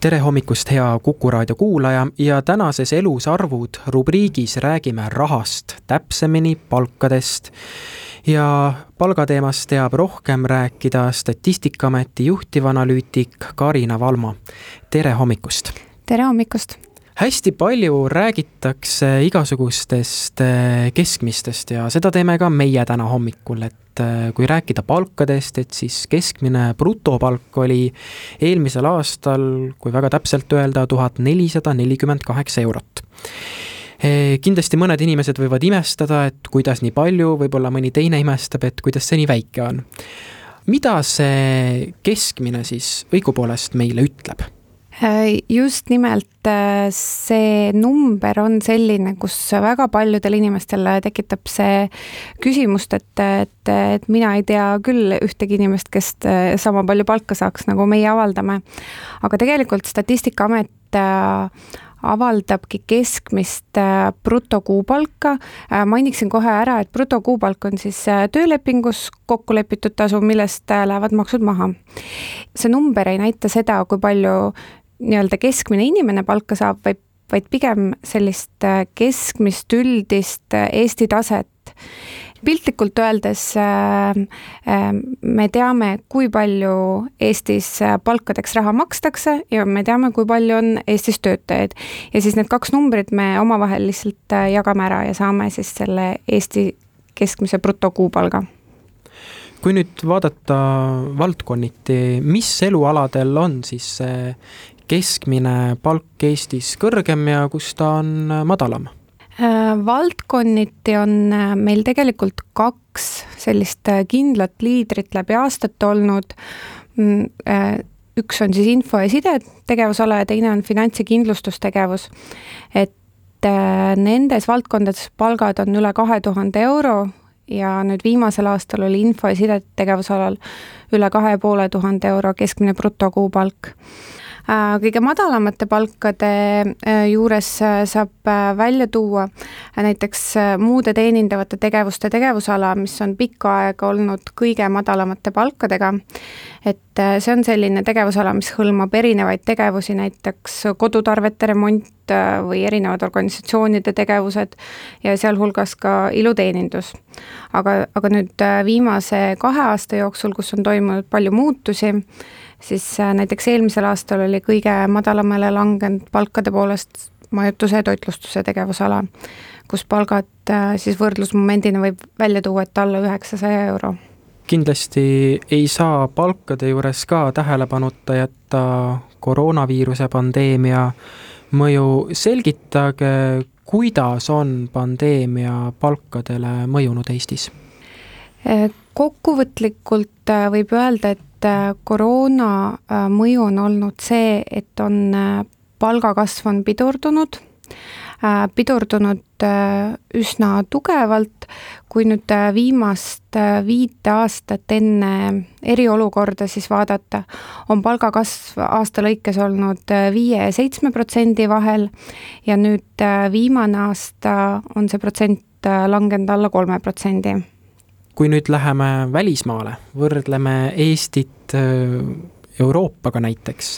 tere hommikust, hea Kuku raadio kuulaja ja tänases Elus arvud rubriigis räägime rahast, täpsemini palkadest. ja palgateemast teab rohkem rääkida Statistikaameti juhtivanalüütik Karina Valma. tere hommikust! tere hommikust! Hästi palju räägitakse igasugustest eh, keskmistest ja seda teeme ka meie täna hommikul, et äh, kui rääkida palkadest, et siis keskmine brutopalk oli eelmisel aastal, kui väga täpselt öelda, tuhat nelisada nelikümmend kaheksa eurot äh, kindlasti mõned inimesed võivad imestada, et kuidas nii palju, võib-olla mõni teine imestab, et kuidas see nii väike on. mida see keskmine siis õigupoolest meile ütleb? Äh, just nimelt äh, see number on selline, kus väga paljudel inimestel tekitab see küsimust, et, et, et mina ei tea küll ühtegi inimest, kes äh, sama palju palka saaks, nagu meie avaldame. aga tegelikult Statistikaamet avaldabki keskmist äh, brutokuupalka. Äh, mainiksin kohe ära, et brutokuupalk on siis äh, töölepingus kokku lepitud tasu, millest lähevad maksud maha. see number ei näita seda, kui palju nii-öelda keskmine inimene palka saab, vaid, vaid pigem sellist keskmist üldist Eesti taset piltlikult öeldes äh, äh, me teame, kui palju Eestis äh, palkadeks raha makstakse ja me teame, kui palju on Eestis töötajaid. ja siis need kaks numbrit me omavahel lihtsalt jagame ära ja saame siis selle Eesti keskmise brutokuupalga kui nüüd vaadata valdkonniti, mis elualadel on siis see keskmine palk Eestis kõrgem ja kus ta on madalam? Äh, valdkonniti on äh, meil tegelikult kaks sellist äh, kindlat liidrit läbi aastate olnud. Mm, üks on siis info ja side tegevusala ja teine on finants- ja kindlustustegevus. et nendes valdkondades palgad on üle kahe tuhande euro ja nüüd viimasel aastal oli info ja side tegevusalal üle kahe poole tuhande euro keskmine brutokuupalk. Äh, kõige madalamate palkade äh, juures äh, saab välja tuua näiteks muude teenindavate tegevuste tegevusala, mis on pikka aega olnud kõige madalamate palkadega. et see on selline tegevusala, mis hõlmab erinevaid tegevusi, näiteks kodutarvete remont või erinevad organisatsioonide tegevused ja sealhulgas ka iluteenindus. aga, aga nüüd viimase kahe aasta jooksul, kus on toimunud palju muutusi, siis äh, näiteks eelmisel aastal oli kõige madalamale langenud palkade poolest majutuse ja toitlustuse tegevusala, kus palgad äh, siis võrdlusmomendina võib välja tuua, et alla üheksasaja euro. kindlasti ei saa palkade juures ka tähelepanuta jätta koroonaviiruse pandeemia mõju, selgitage, kuidas on pandeemia palkadele mõjunud Eestis? Äh, kokkuvõtlikult võib öelda, et äh, koroona äh, mõju on olnud see, et on äh, palgakasv on pidurdunud, pidurdunud üsna tugevalt, kui nüüd viimast viite aastat enne eriolukorda siis vaadata, on palgakasv aasta lõikes olnud viie ja seitsme protsendi vahel ja nüüd viimane aasta on see protsent langenud alla kolme protsendi kui nüüd läheme välismaale, võrdleme Eestit äh, Euroopaga näiteks,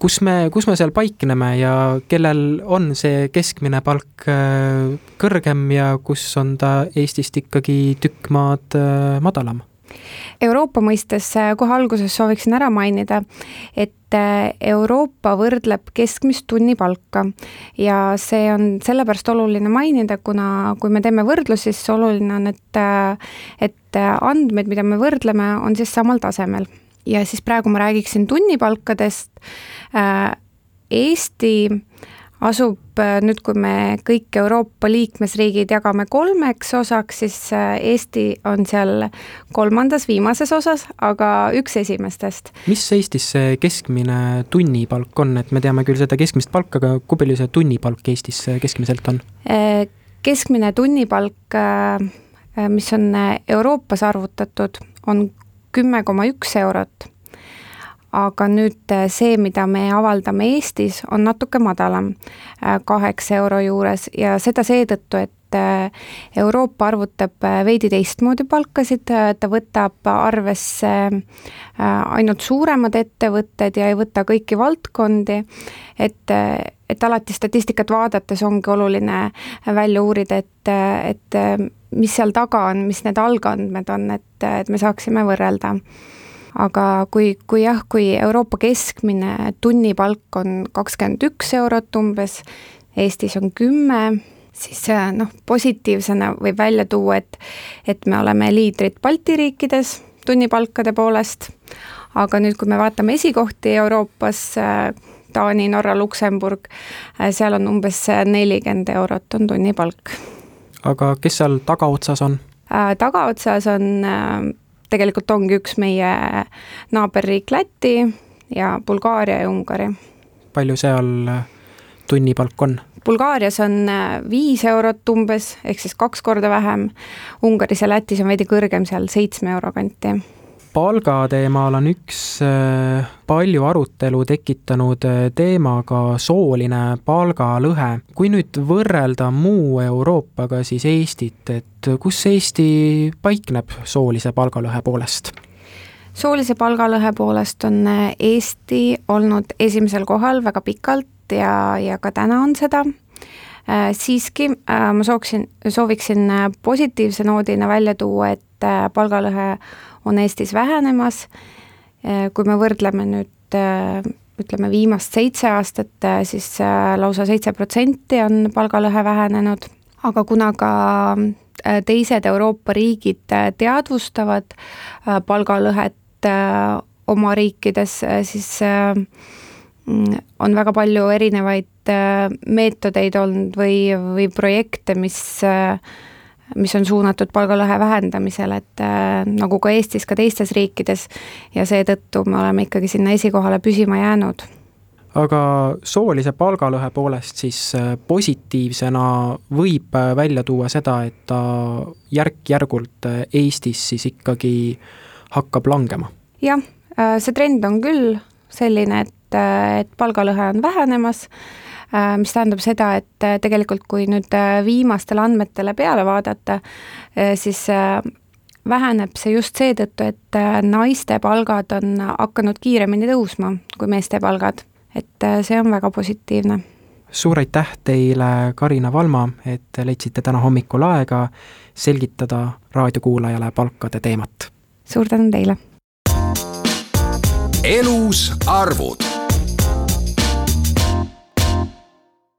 kus me, kus me seal paikneme ja kellel on see keskmine palk äh, kõrgem ja kus on ta Eestist ikkagi tükk maad äh, madalam? Euroopa mõistes kohe alguses sooviksin ära mainida, et äh, Euroopa võrdleb keskmist tunnipalka ja see on sellepärast oluline mainida, kuna kui me teeme võrdlusi, siis oluline on, et, äh, et andmed, mida me võrdleme, on siis samal tasemel. ja siis praegu ma räägiksin tunnipalkadest. Äh, Eesti asub äh, nüüd, kui me kõik Euroopa liikmesriigid jagame kolmeks osaks, siis äh, Eesti on seal kolmandas, viimases osas, aga üks esimestest. mis Eestis see keskmine tunnipalk on, et me teame küll seda keskmist palka, aga kui palju see tunnipalk Eestis keskmiselt on? Äh, keskmine tunnipalk, mis on Euroopas arvutatud, on kümme koma üks eurot aga nüüd see, mida me avaldame Eestis, on natuke madalam, kaheksa euro juures ja seda seetõttu, et Euroopa arvutab veidi teistmoodi palkasid, ta võtab arvesse ainult suuremad ettevõtted ja ei võta kõiki valdkondi, et, et alati statistikat vaadates ongi oluline välja uurida, et, et mis seal taga on, mis need algandmed on, et, et me saaksime võrrelda aga kui, kui jah, kui Euroopa keskmine tunnipalk on kakskümmend üks eurot umbes, Eestis on kümme, siis noh, positiivsena võib välja tuua, et et me oleme liidrid Balti riikides tunnipalkade poolest, aga nüüd, kui me vaatame esikohti Euroopas, Taani, Norra, Luksemburg, seal on umbes nelikümmend eurot on tunnipalk. aga kes seal tagaotsas on? tagaotsas on tegelikult ongi üks meie naaberriik Läti ja Bulgaaria ja Ungari. palju seal tunnipalk on? Bulgaarias on äh, viis eurot umbes, ehk siis kaks korda vähem, Ungaris ja Lätis on veidi kõrgem, seal seitsme euro kanti palga teemal on üks äh, palju arutelu tekitanud äh, teema ka sooline palgalõhe. kui nüüd võrrelda muu Euroopaga, siis Eestit, et kus Eesti paikneb soolise palgalõhe poolest? soolise palgalõhe poolest on äh, Eesti olnud esimesel kohal väga pikalt ja, ja ka täna on seda siiski ma sooksin, sooviksin positiivse noodina välja tuua, et palgalõhe on Eestis vähenemas, äh, kui me võrdleme nüüd äh, ütleme, viimast seitse aastat, äh, siis lausa seitse protsenti on palgalõhe vähenenud, aga kuna ka teised Euroopa riigid teadvustavad palgalõhet oma riikides, siis on väga palju erinevaid meetodeid olnud või, või projekte, mis mis on suunatud palgalõhe vähendamisele, et äh, nagu ka Eestis, ka teistes riikides ja seetõttu me oleme ikkagi sinna esikohale püsima jäänud. aga soolise palgalõhe poolest siis äh, positiivsena võib äh, välja tuua seda, et ta järk-järgult äh, Eestis siis ikkagi hakkab langema? jah, see trend on küll selline, et, et palgalõhe on vähenemas Äh, mis tähendab seda, et äh, tegelikult kui nüüd äh, viimastele andmetele peale vaadata, siis väheneb see just seetõttu, et naiste palgad on hakanud kiiremini tõusma kui meeste palgad, et see on väga positiivne. suur aitäh teile, Karina Valma, et leidsite täna hommikul aega selgitada raadiokuulajale palkade teemat. suur tänu teile! elus arvud